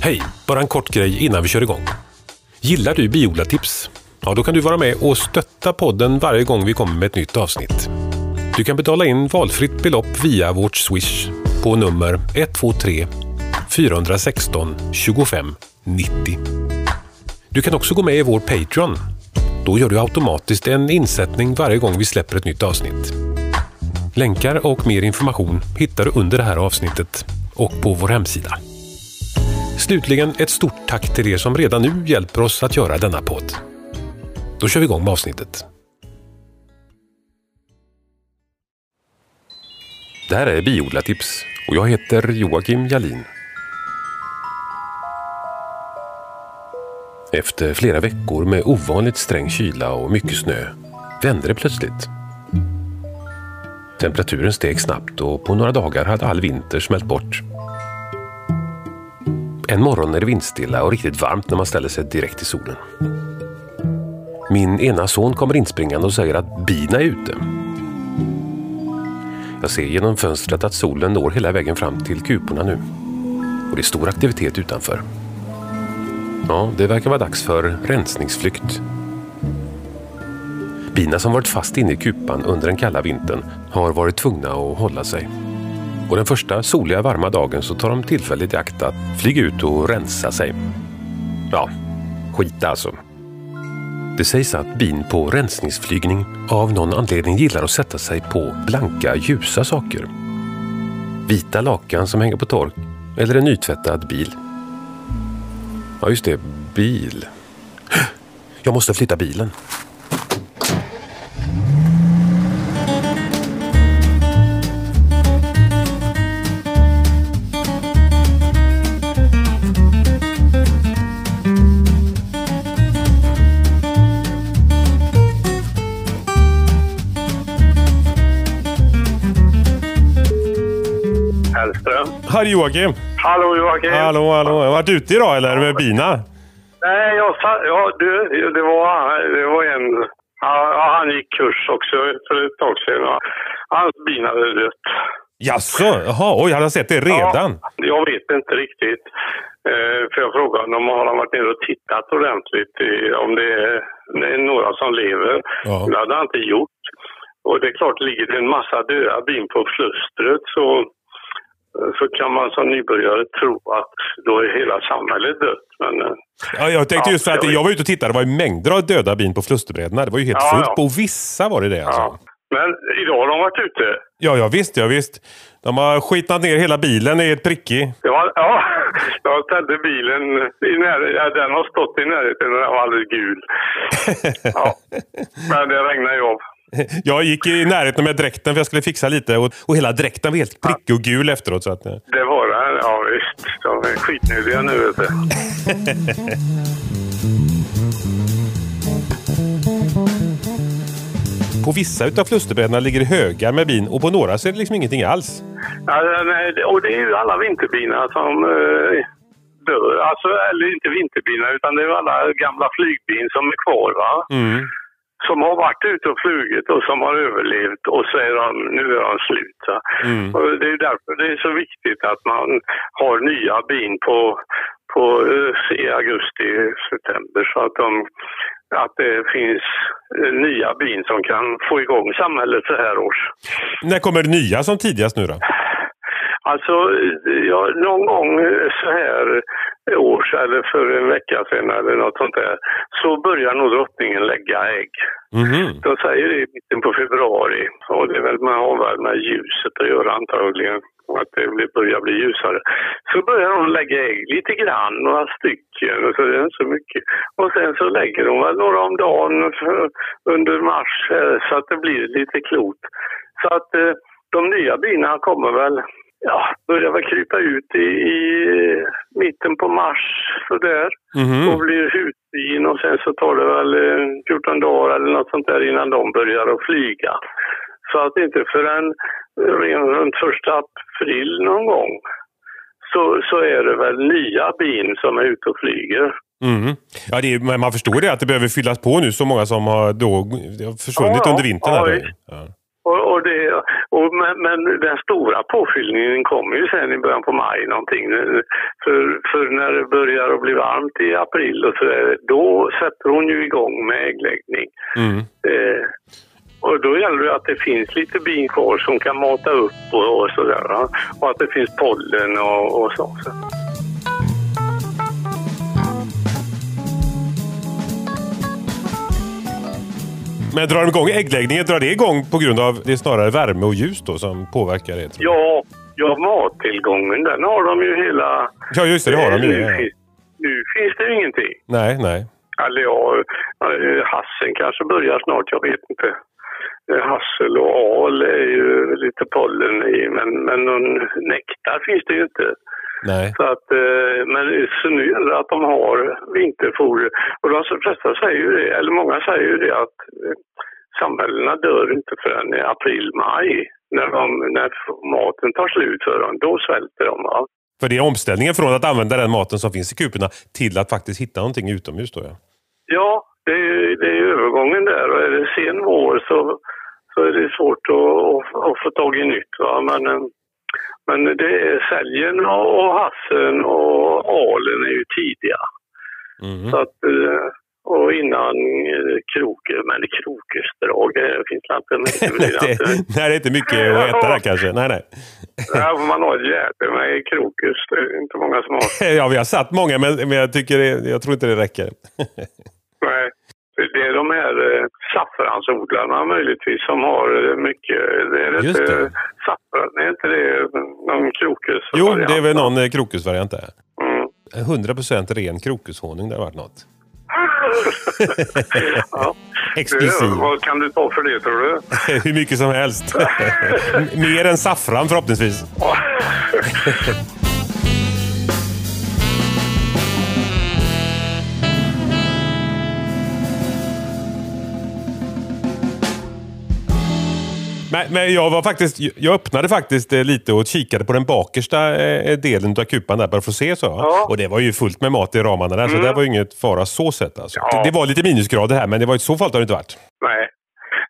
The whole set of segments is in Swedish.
Hej! Bara en kort grej innan vi kör igång. Gillar du biodlartips? Ja, då kan du vara med och stötta podden varje gång vi kommer med ett nytt avsnitt. Du kan betala in valfritt belopp via vårt Swish på nummer 123 416 25 90. Du kan också gå med i vår Patreon. Då gör du automatiskt en insättning varje gång vi släpper ett nytt avsnitt. Länkar och mer information hittar du under det här avsnittet och på vår hemsida. Slutligen ett stort tack till er som redan nu hjälper oss att göra denna podd. Då kör vi igång med avsnittet. Det här är Biodlartips och jag heter Joakim Jalin. Efter flera veckor med ovanligt sträng kyla och mycket snö vände det plötsligt. Temperaturen steg snabbt och på några dagar hade all vinter smält bort. En morgon är det vindstilla och riktigt varmt när man ställer sig direkt i solen. Min ena son kommer inspringande och säger att bina är ute. Jag ser genom fönstret att solen når hela vägen fram till kuporna nu. Och det är stor aktivitet utanför. Ja, det verkar vara dags för rensningsflykt. Bina som varit fast inne i kupan under den kalla vintern har varit tvungna att hålla sig. Och den första soliga varma dagen så tar de tillfället i akt att flyga ut och rensa sig. Ja, skit alltså. Det sägs att bin på rensningsflygning av någon anledning gillar att sätta sig på blanka, ljusa saker. Vita lakan som hänger på tork eller en nytvättad bil. Ja, just det. Bil. Jag måste flytta bilen. Hellström. Hej Joakim! Hallå Joakim. Hallå, hallå. Har du varit ute idag eller med bina? Nej, jag sa, ja, du, det var, det var en... Ja, han gick kurs också för ett tag sedan. Hans bin hade dött. Jaså? Jaha, oj, han har sett det redan? Ja, jag vet inte riktigt. Eh, för jag frågade om han varit nere och tittat ordentligt i, om det är, det är några som lever. Ja. Det hade han inte gjort. Och det är klart, ligger det en massa döda bin på flustret så, så kan man som nybörjare tro att då är hela samhället dött. Men, eh, Ja, jag tänkte Ja, just för att jag jag var ute och tittade, det var ju mängder av döda bin på Flusterbrädorna. Det var ju helt Ja, fullt ja. på. Och vissa var det det alltså. ja. Men idag har de varit ute. Ja, ja visst, ja visst. De har skitnat ner hela bilen i ett prickig. Var, ja, jag ställde bilen i närheten. Ja, den har stått i närheten och den var alldeles gul. Ja. Men det regnade ju av. Jag gick i närheten med dräkten för jag skulle fixa lite och, och hela dräkten var helt prickig och gul efteråt. Så att, eh. Det var det. Ja visst. De är skitnödiga nu vet du. På vissa utav Flusterbrädorna ligger det högar med bin och på några så är det liksom ingenting alls. Ja, nej, och det är ju alla vinterbina som eh, dör. Alltså, eller inte vinterbina utan det är alla gamla flygbin som är kvar va. Mm. Som har varit ute och flugit och som har överlevt och är de, nu är de slut. Mm. Och det är därför det är så viktigt att man har nya bin på, på eh, i augusti, september så att, de, att det finns eh, nya bin som kan få igång samhället så här års. När kommer det nya som tidigast nu då? Alltså, ja, någon gång så här års eller för en vecka sedan eller något sånt där så börjar nog drottningen lägga ägg. Mhm. De säger det i mitten på februari och det är väl med, har väl med ljuset att göra antagligen. Att det börjar bli ljusare. Så börjar de lägga ägg lite grann, några stycken, och så det är inte så mycket. Och sen så lägger de väl några om dagen under mars eh, så att det blir lite klot. Så att eh, de nya bina kommer väl, ja, börjar väl krypa ut i, i mitten på mars sådär Mhm. och blir husbin och sen så tar det väl eh, 14 dagar eller något sånt där innan de börjar att flyga. Så att inte förrän runt första april någon gång så, så är det väl nya bin som är ute och flyger. Mhm. Ja, är, man förstår det att det behöver fyllas på nu så många som har då försvunnit Ja, under vintern. Ja. Och, och, det, Och, men, men den stora påfyllningen kommer ju sen i början på maj någonting. För, för när det börjar att bli varmt i april och så där, då sätter hon ju igång med äggläggning. Mm. Eh, och då gäller det att det finns lite bin kvar som kan mata upp och, och sådär. Och att det finns pollen och, och så. Men drar de igång äggläggningen, drar det igång på grund av det är snarare värme och ljus då som påverkar det? Ja, ja, mattillgången den har de ju hela... Ja, just det, det har de ju. nu, finns, nu finns det ju ingenting. Nej, nej. Eller ja, eh, hassen kanske börjar snart, jag vet inte. Eh, Hassel och al är ju lite pollen i, men, men någon nektar finns det ju inte. Nej. Så, att, eh, men, så nu gäller det att de har vinterfoder. Och de flesta säger ju det, eller många säger ju det att eh, samhällena dör inte förrän i april, maj. När, de, när maten tar slut för dem, då svälter de. Va? För det är omställningen från att använda den maten som finns i kuporna till att faktiskt hitta någonting utomhus då ja. Ja, det är, det är övergången där. Och är det sen vår så, så är det svårt att, att, att få tag i nytt. Va? Men, eh, men det är säljen och, hassen och alen är ju tidiga. Mhm. Så att, eh, och innan eh, kroker, men krokusdrag det finns inte. Men det nej, det är inte mycket att äta där kanske. Nej, nej. Får man ha ett gärde med krokus. Det är inte många som har. Ja, vi har satt många men, men jag, tycker det, jag tror inte det räcker. Nej. Det är de här eh, saffransodlarna möjligtvis som har eh, mycket. Det är Just inte det. saffran, är inte det någon krokus? Jo, det är väl någon eh, krokusvariant där. Mm. 100% ren krokushonung, det har varit något. ja. Exklusiv. Det, vad kan du ta för det tror du? Hur mycket som helst. Mer än saffran förhoppningsvis. Men, men jag var faktiskt, jag öppnade faktiskt eh, lite och kikade på den bakersta eh, delen av kupan där bara för att se så. Ja. Och det var ju fullt med mat i ramarna där, så det var ju inget fara så sett alltså. Ja. Det, det var lite minusgrader här, men det var inte så farligt har det inte varit. Nej.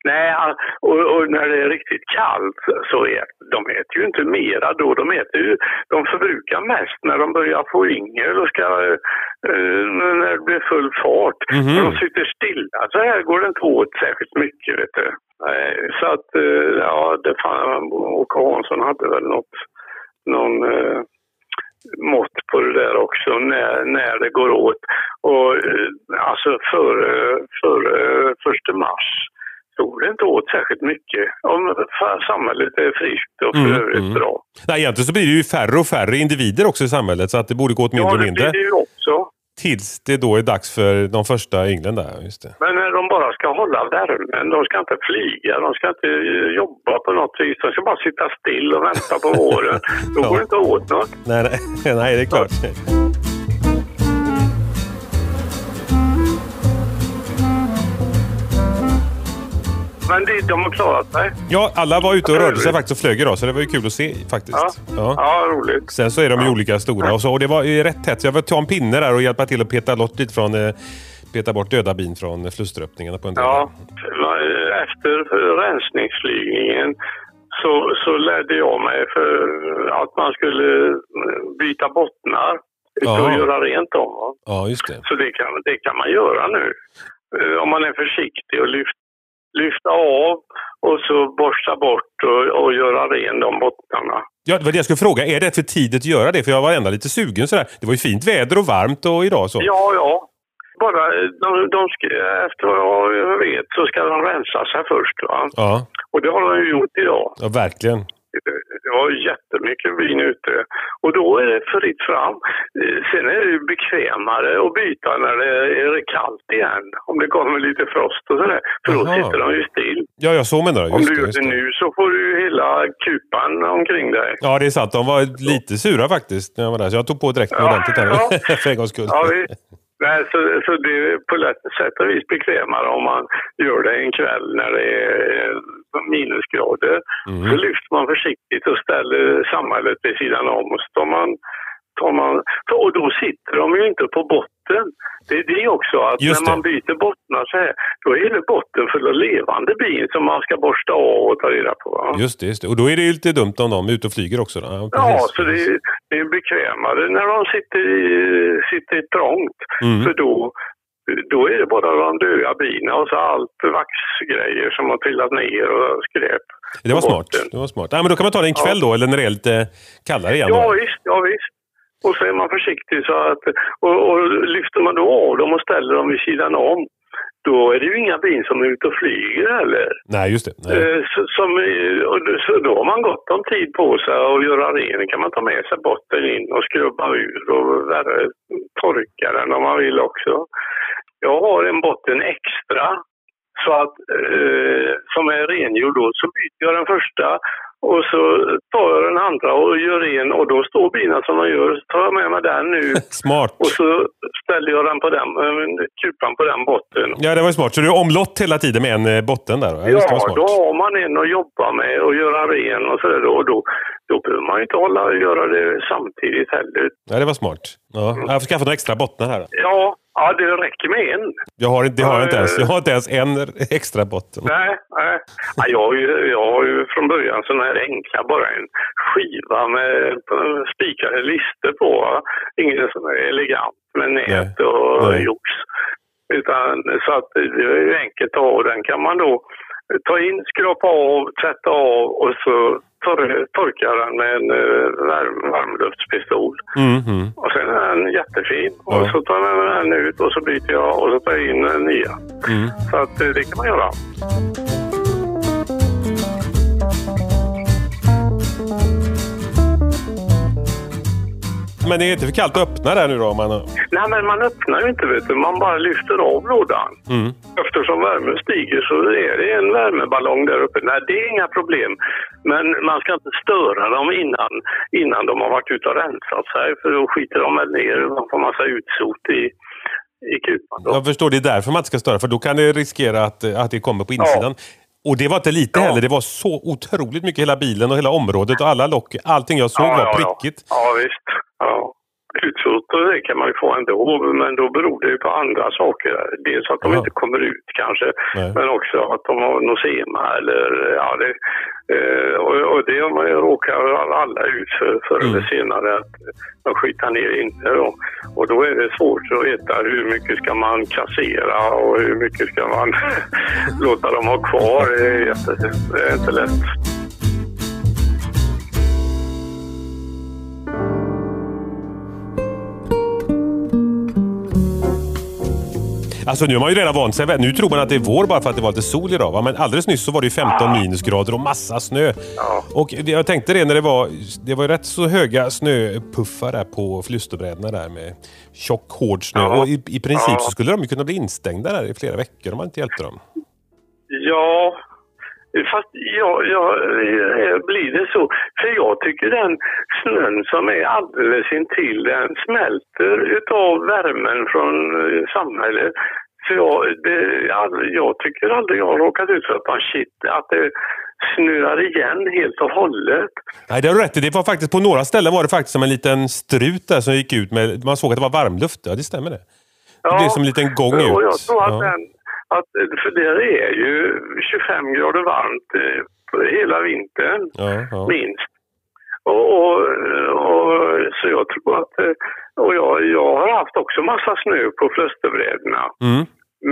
Nej, och, och när det är riktigt kallt så är de äter ju inte mera då. De äter ju, de förbrukar mest när de börjar få yngel och ska, eh, när det blir full fart. Mhm. När de sitter stilla så här går det inte åt särskilt mycket, vet du. Så att, eh, ja, det fan, Åke Hansson hade väl något, någon eh, mått på det där också, när, när det går åt. Och eh, alltså före, före första mars stod det inte åt särskilt mycket. Om samhället är friskt och för Mm, övrigt mm. bra. Nej, egentligen så blir det ju färre och färre individer också i samhället, så att det borde gå åt mindre Ja, och det mindre. blir det ju också. Tills det då är dags för de första ynglen där. Just det. Men när de bara ska hålla värmen, de ska inte flyga, de ska inte eh, jobba på något vis. De ska bara sitta still och vänta på våren. Då Ja. går det inte åt något. Nej, nej, nej, det är klart. Men det, de har klarat sig. Ja, alla var ute och rörde sig faktiskt och flög idag, så det var ju kul att se faktiskt. Ja, Ja. ja roligt. Sen så är de ju olika stora och så. Och det var ju rätt tätt, så jag var ta en pinne där och hjälpa till att peta loss lite från eh, peta bort döda bin från flusteröppningarna på en del. Ja, efter rensningsflygningen så, så lärde jag mig för att man skulle byta bottnar Ja. och göra rent dem. Ja, just det. Så det kan, det kan man göra nu. Eh, Om man är försiktig och lyft, lyfta av och så borsta bort och, och göra ren de bottnarna. Ja, det var det jag skulle fråga. Är det för tidigt att göra det? För jag var ändå lite sugen sådär. Det var ju fint väder och varmt och idag så. Ja, ja. Bara, de, de ska, efter vad jag vet så ska de rensa sig först. Va? Ja, Och det har de ju gjort idag. ja verkligen. Det var jättemycket vin ute. Och då är det fritt fram. Eh, Sen är det bekvämare att byta när det är kallt igen. Om det kommer lite frost och sådär. För då Jaha. sitter de ju still. Ja, ja, så menar du. Om du det, gör det det. nu så får du ju hela kupan omkring dig. Ja, det är sant. De var lite sura faktiskt när jag var där. Så jag tog på dräkten Ja, ordentligt här ja. för en gångs skull. Ja, vi, nej, så, så det är på lätt sätt och vis bekvämare om man gör det en kväll när det är minusgrader. Mm. Så lyfter man försiktigt och ställer samhället vid sidan om och så tar man tar man, och då sitter de ju inte på botten. Det är det också, att Just när man det. byter bottnar så här, då är det botten full av levande bin som man ska borsta av och ta reda på. Va? Just det, just det. Och då är det ju lite dumt om de är ute och flyger också. Då. Ja, Ja, så det är, det är bekvämare när de sitter, i, sitter trångt. Mm. För då, då är det bara de döda bina och så allt vaxgrejer som har trillat ner och skräp. Det var smart. Det var smart. Ja, men då kan man ta det en kväll då, eller när det är lite kallare igen. Ja då. visst, ja visst. Och så är man försiktig så att, och, och lyfter man då av dem och ställer dem vid sidan om, då är det ju inga bin som är ute och flyger heller. Nej, just det. Nej. Eh, Så, som, så då har man gott om tid på sig att göra ren. kan man ta med sig botten in och skrubba ur och värre, torka den om man vill också. Jag har en botten extra så att, eh, som är rengjord då, så byter jag den första och så tar jag den andra och gör ren och då står bina som de gör. Så tar jag med mig den nu Smart. och så ställer jag den på den, eh, kupan på den botten. Ja, det var ju smart. Så du är omlott hela tiden med en eh, botten där? Ja, Ja, då har man en att jobba med och göra ren och sådär. Och då, då behöver man ju inte hålla och göra det samtidigt heller. Ja, det var smart. Ja. Jag får skaffa några extra bottnar här. då. Ja, ja det räcker med en. Jag har, det har jag inte ens. ja, Jag har inte ens en extra botten. Nej, nej. Ja, jag, har ju, jag har ju från början sådana här enkla, bara en skiva med eh, spikade lister på. va. Ingen sån här elegant med nät och Nej. jox. Utan, så att det är ju enkelt att ha den kan man då ta in, skrapa av, tvätta av och så tor torka den med en eh, varm, varmluftspistol. Mm, mm. Och sen den jättefin. Ja. Och så tar jag med den ut och så byter jag och så tar jag in den nya. Mm. Så att eh, det kan man göra. Men det är inte för kallt att öppna där nu då? Om man... Nej, men man öppnar ju inte, vet du. Man bara lyfter av lådan. Mm. Eftersom värmen stiger så är det en värmeballong där uppe. Nej, det är inga problem. Men man ska inte störa dem innan, innan de har varit ute och rensat sig. För då skiter de väl ner får massa utsot i, i kupan. Då. Jag förstår, det är därför man inte ska störa. För då kan det riskera att, att det kommer på insidan. Och det var inte lite Ja. heller. Det var så otroligt mycket hela bilen och hela området och alla lock. Allting jag såg var prickigt. Ja, ja visst. Ja. Utsot och det kan man ju få ändå, men då beror det ju på andra saker. Dels att de Ja. inte kommer ut kanske, Nej. men också att de har nosema eller ja, det, eh, och, och det har man ju råkar alla ut för förr eller Mm. senare att de skitar ner inne då. Och då är det svårt att veta hur mycket ska man kassera och hur mycket ska man låta dem ha kvar. Det är, jätte, det är inte lätt. Alltså nu har man ju redan vant sig. Nu tror man att det är vår bara för att det var lite sol idag. Va? Men alldeles nyss så var det ju 15 minusgrader och massa snö. Ja. Och jag tänkte det när det var, det var ju rätt så höga snöpuffar där på flysterbrädorna där med tjock hård snö. Ja. Och i, i princip Ja. så skulle de ju kunna bli instängda där i flera veckor om man inte hjälpte dem. Ja, fast ja, ja, eh, blir det så? För jag tycker den snön som är alldeles intill, den smälter utav värmen från eh, samhället. För jag, det, jag tycker aldrig jag har råkat ut för att man shit, att det snöar igen helt och hållet. Nej, det har du rätt i. Det var faktiskt på några ställen var det faktiskt som en liten strut där som gick ut med, man såg att det var varmluft. Ja, det stämmer det. Det blev som en liten gång ut. Och jag tror att Ja. den, att, för det är ju 25 grader varmt eh, hela vintern. Ja, ja. minst. Och, och, och, så jag tror att, eh, och jag, jag har haft också massa snö på Flösterbrädorna. Mm.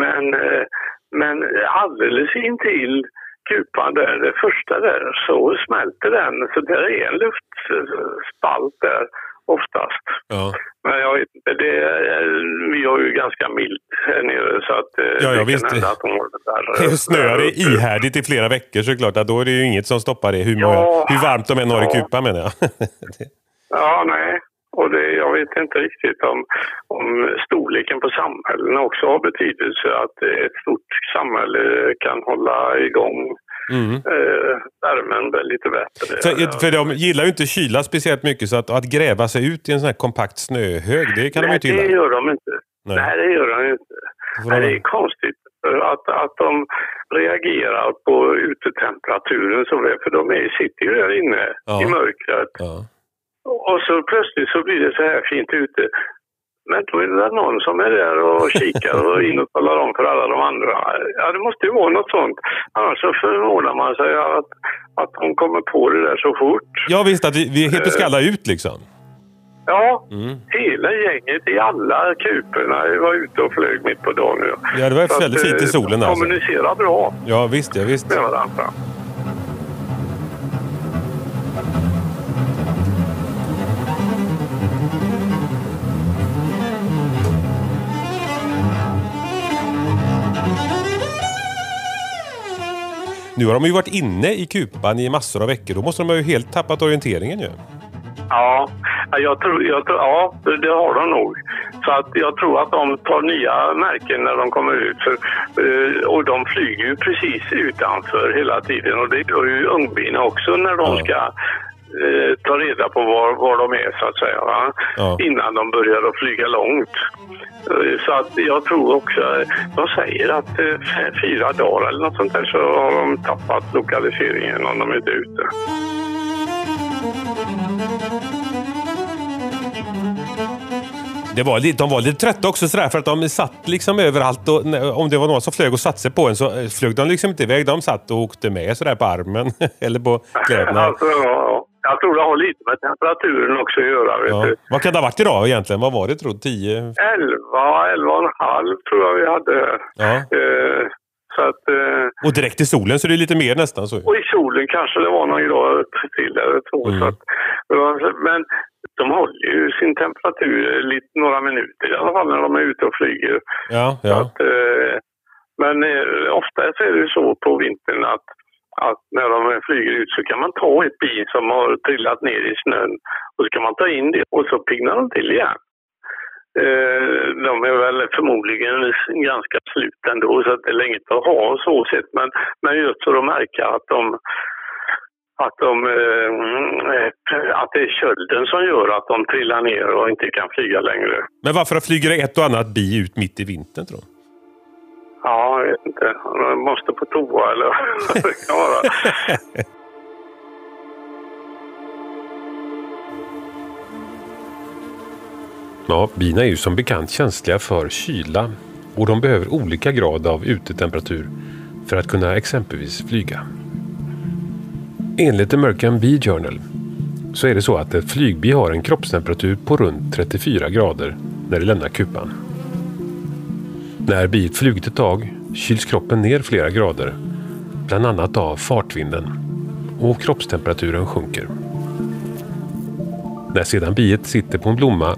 Men, eh, men alldeles intill kupan där, det första där, så smälter den. Så det är en luftspalt där oftast. Ja. Men jag vet inte, det, är- vi har ju ganska milt här nere så att eh, Ja, det visst. kan hända att de har det där. Det snöar det ihärdigt i flera veckor såklart. Att då är det ju inget som stoppar det. Hur, Ja. många, hur varmt de än har i kupan menar jag. Ja, nej. Och det, jag vet inte riktigt om, om storleken på samhällena också har betydelse. Att ett stort samhälle kan hålla igång Mm. eh, värmen lite bättre. Så, för de gillar ju inte kyla speciellt mycket så att, att gräva sig ut i en sån här kompakt snöhög, det kan de ju Nej, inte det gilla. gör de inte. Nej. Nej, det gör de inte. Nej, de- det är konstigt att, att de reagerar på utetemperaturen så väl, för de är, sitter ju där inne Ja. i mörkret. Ja. Och så plötsligt så blir det så här fint ute. Men då är det väl någon som är där och kikar och in och talar om för alla de andra. Ja, det måste ju vara något sånt. Annars så förvånar man sig att, att de kommer på det där så fort. Ja visst, att vi, vi helt plötsligt ska alla ut liksom. Ja, Mm. hela gänget i alla kuperna var ute och flög mitt på dagen. nu. Ja, det var väldigt fint i eh, solen alltså. kommunicerar bra Ja visst, ja visst. med varandra. Nu har de ju varit inne i kupan i massor av veckor. Då måste de ha ju helt tappat orienteringen ju. Ja, jag tror, jag tror, ja, det har de nog. Så att jag tror att de tar nya märken när de kommer ut. För, eh, och de flyger ju precis utanför hela tiden. Och det gör ju ungbina också när de ska eh, ta reda på var, var de är så att säga. Ja. Innan de börjar att flyga långt. Eh, Så att jag tror också, de säger att eh, fyra dagar eller något sånt där så har de tappat lokaliseringen om de är ute. Det var, lite- de var lite trötta också sådär för att de satt liksom överallt. Och, om det var någon som flög och satte sig på en så eh, flög de liksom inte iväg. De satt och åkte med sådär på armen eller på kläderna. Alltså, ja. Jag tror det har lite med temperaturen också att göra. Ja. Vad kan det ha varit idag egentligen? Vad var det tror du? 10? 11, 11 och en halv tror jag vi hade. Ja. Eh, så att, eh, Och direkt i solen så det är lite mer nästan så. och i solen kanske det var någon grad till eller två. Mm. Så att, men de håller ju sin temperatur lite, några minuter i alla fall när de är ute och flyger. Ja, ja. Att, eh, men eh, ofta så är det ju så på vintern att, att när de flyger ut så kan man ta ett bi som har trillat ner i snön och så kan man ta in det och så piggnar de till igen. Eh, de är väl förmodligen ganska slut ändå så att det är länge att ha så sett. Men, men just för att märka att de att, de, eh, att det är kölden som gör att de trillar ner och inte kan flyga längre. Men varför flyger det ett och annat bi ut mitt i vintern tror du? Ja, jag vet inte. De måste på toa eller vad det kan vara. Ja, bina är ju som bekant känsliga för kyla och de behöver olika grad av utetemperatur för att kunna exempelvis flyga. Enligt American Bee Journal så är det så att ett flygbi har en kroppstemperatur på runt 34 grader när det lämnar kupan. När biet flugit ett tag kyls kroppen ner flera grader, bland annat av fartvinden, och kroppstemperaturen sjunker. När sedan biet sitter på en blomma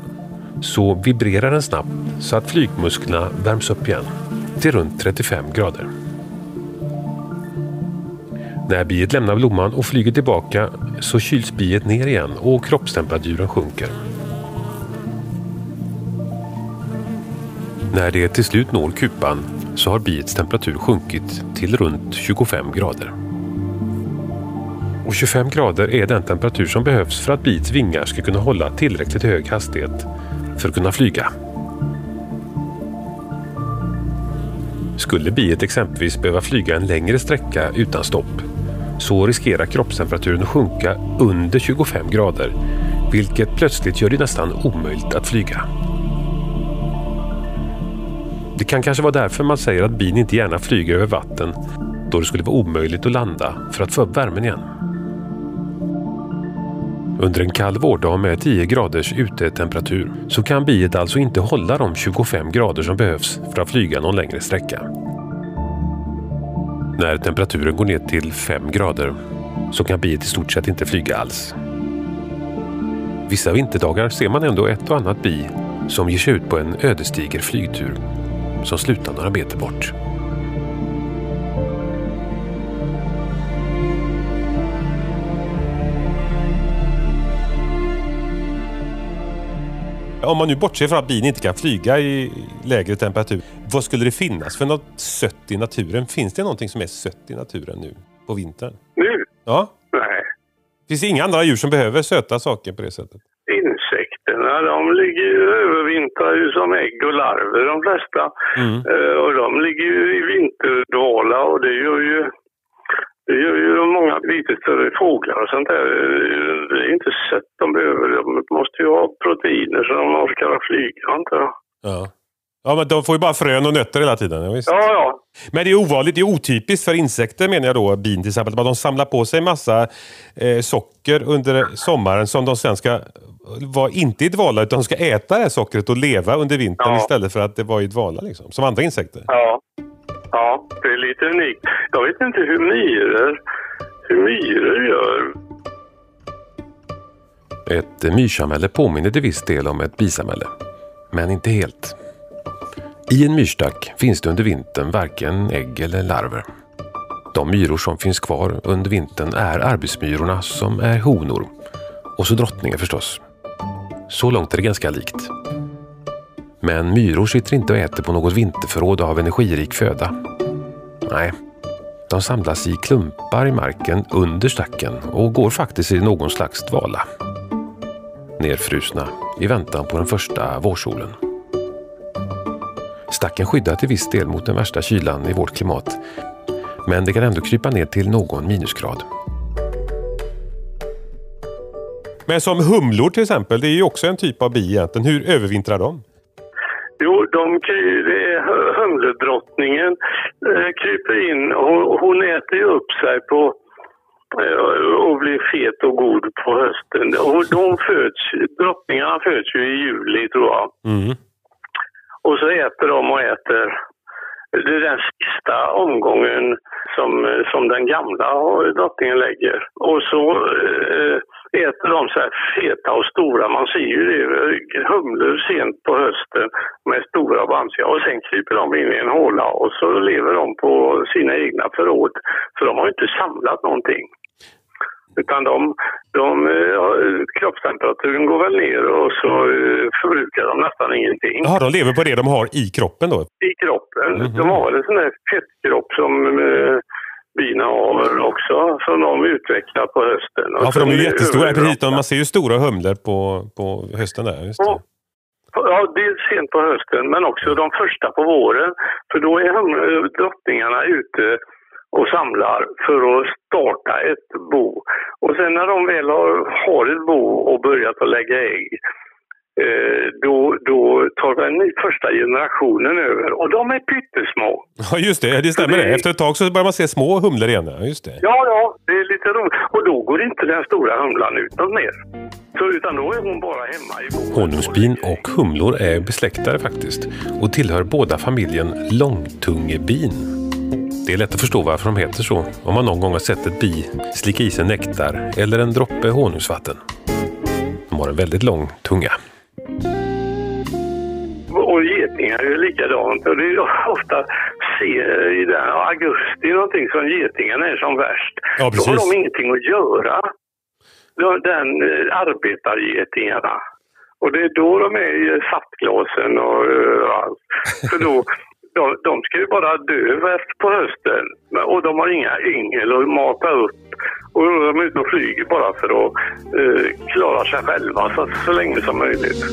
så vibrerar den snabbt så att flygmusklerna värms upp igen till runt 35 grader. När biet lämnar blomman och flyger tillbaka så kyls biet ner igen och kroppstemperaturen sjunker. När det till slut når kupan så har biets temperatur sjunkit till runt 25 grader. Och 25 grader är den temperatur som behövs för att biets vingar ska kunna hålla tillräckligt hög hastighet för att kunna flyga. Skulle biet exempelvis behöva flyga en längre sträcka utan stopp så riskerar kroppstemperaturen att sjunka under 25 grader vilket plötsligt gör det nästan omöjligt att flyga. Det kan kanske vara därför man säger att bin inte gärna flyger över vatten då det skulle vara omöjligt att landa för att få upp värmen igen. Under en kall vårdag med 10 graders utetemperatur så kan biet alltså inte hålla de 25 grader som behövs för att flyga någon längre sträcka. När temperaturen går ner till 5 grader så kan biet i stort sett inte flyga alls. Vissa vinterdagar ser man ändå ett och annat bi som ger sig ut på en ödesdiger flygtur som slutar några meter bort. Om man nu bortser från att bin inte kan flyga i lägre temperatur. Vad skulle det finnas för något sött i naturen? Finns det någonting som är sött i naturen nu på vintern? Nu? Ja. Nej. Finns det inga andra djur som behöver söta saker på det sättet? Insekterna, de ligger ju övervintrar ju som ägg och larver de flesta. Mm. Eh, och de ligger ju i vinterdvala och det gör ju Det gör ju många lite större fåglar och sånt där. Det är inte sött de behöver. De måste ju ha proteiner så de orkar flyga, antar jag. Ja. Ja, men de får ju bara frön och nötter hela tiden. Ja. Ja, ja. Men det är ovanligt, det är otypiskt för insekter menar jag då, bin till exempel. De samlar på sig massa eh, socker under sommaren som de sen ska vara inte i dvala utan de ska äta det här sockret och leva under vintern Ja. istället för att det var i dvala liksom. Som andra insekter. Ja. ja, det är lite unikt. Jag vet inte hur myror, hur myror gör. Ett myrsamhälle påminner till viss del om ett bisamhälle. Men inte helt. I en myrstack finns det under vintern varken ägg eller larver. De myror som finns kvar under vintern är arbetsmyrorna som är honor. Och så drottningen förstås. Så långt är det ganska likt. Men myror sitter inte och äter på något vinterförråd av energirik föda. Nej, de samlas i klumpar i marken under stacken och går faktiskt i någon slags dvala nerfrusna i väntan på den första vårsolen. Stacken skyddar till viss del mot den värsta kylan i vårt klimat. Men det kan ändå krypa ner till någon minusgrad. Men som humlor till exempel, det är ju också en typ av bi egentligen. Hur övervintrar de? Jo, de, kry- det är hö- humledrottningen eh, kryper in och hon äter ju upp sig på eh, och blir fet och god på hösten. Och de föds, drottningarna föds ju i juli tror jag. Mm. Och så äter de och äter. Det är den sista omgången som, som den gamla drottningen lägger. Och så eh, äter de så här feta och stora. Man ser ju det, humlor sent på hösten med stora bamsiga. Och sen kryper de in i en håla och så lever de på sina egna förråd. Så de har ju inte samlat någonting. Utan de, de, eh, kroppstemperaturen går väl ner och så eh, förbrukar de nästan ingenting Jaha, de lever på det de har i kroppen då? i kroppen. Mhm. De har en sån där fettkropp som bina har också, som de utvecklar på hösten. Ja, för de är ju jättestora. Precis, man ser ju stora humlor på, på hösten där. Just det. Ja, dels sent på hösten men också de första på våren. För då är drottningarna ute och samlar för att starta ett bo. Och sen när de väl har, har ett bo och börjat att lägga ägg då, då tar den första generationen över och de är pyttesmå. Ja, just det. Det stämmer det. Efter ett tag så börjar man se små humlor igen. Just det. Ja, ja, det är lite roligt. Och då går inte den stora humlan utåt mer. Så, utan då är hon bara hemma i boet. Honungsbin och humlor är besläktade faktiskt och tillhör båda familjen långtungebin. Det är lätt att förstå varför de heter så om man någon gång har sett ett bi slicka i sig nektar eller en droppe honungsvatten. De har en väldigt lång tunga. Getingar är ju likadant. Och det är ofta i den, augusti någonting som getingarna är som värst. Ja, Då har de ingenting att göra. De- Den eh, arbetargetingarna. Och det är då de är i sattglasen och överallt. För då, de, de ska ju bara dö på hösten. Och de har inga yngel att mata upp. Och då är de ute och flyger bara för att eh, klara sig själva så, så länge som möjligt.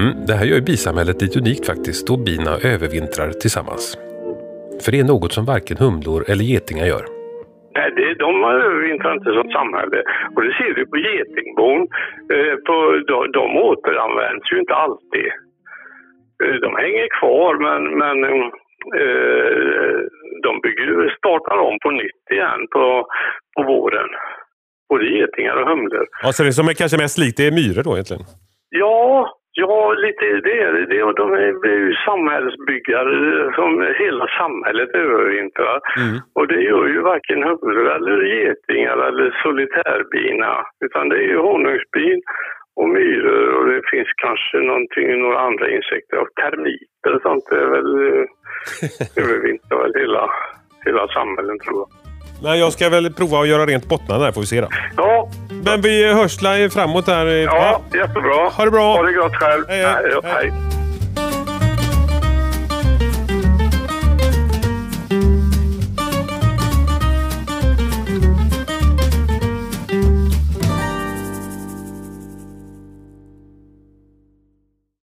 Mm, det här gör ju bisamhället lite unikt faktiskt då bina övervintrar tillsammans. För det är något som varken humlor eller getingar gör. Nej, det, de övervintrar inte som samhälle. Och det ser du på getingbon. Eh, på, de, de återanvänds ju inte alltid. Eh, de hänger kvar men, men eh, de bygger, startar om på nytt igen på, på våren. Både getingar och humlor. Ja, så det som är kanske mest likt det är myror då egentligen? Ja, ja lite det är det. Och de är ju samhällsbyggare som hela samhället övervintrar. Mm. Och det gör ju varken humlor eller getingar eller solitärbina. Utan det är ju honungsbin och myror och det finns kanske någonting, några andra insekter. Och termiter och sånt är väl övervintrar väl hela, hela samhällen tror jag. Nej, jag ska väl prova att göra rent bottnarna där får vi se då. Ja, Men vi hörs framåt här. ja jättebra. Ha det bra. Ha det gott själv. Hej, hej. hej.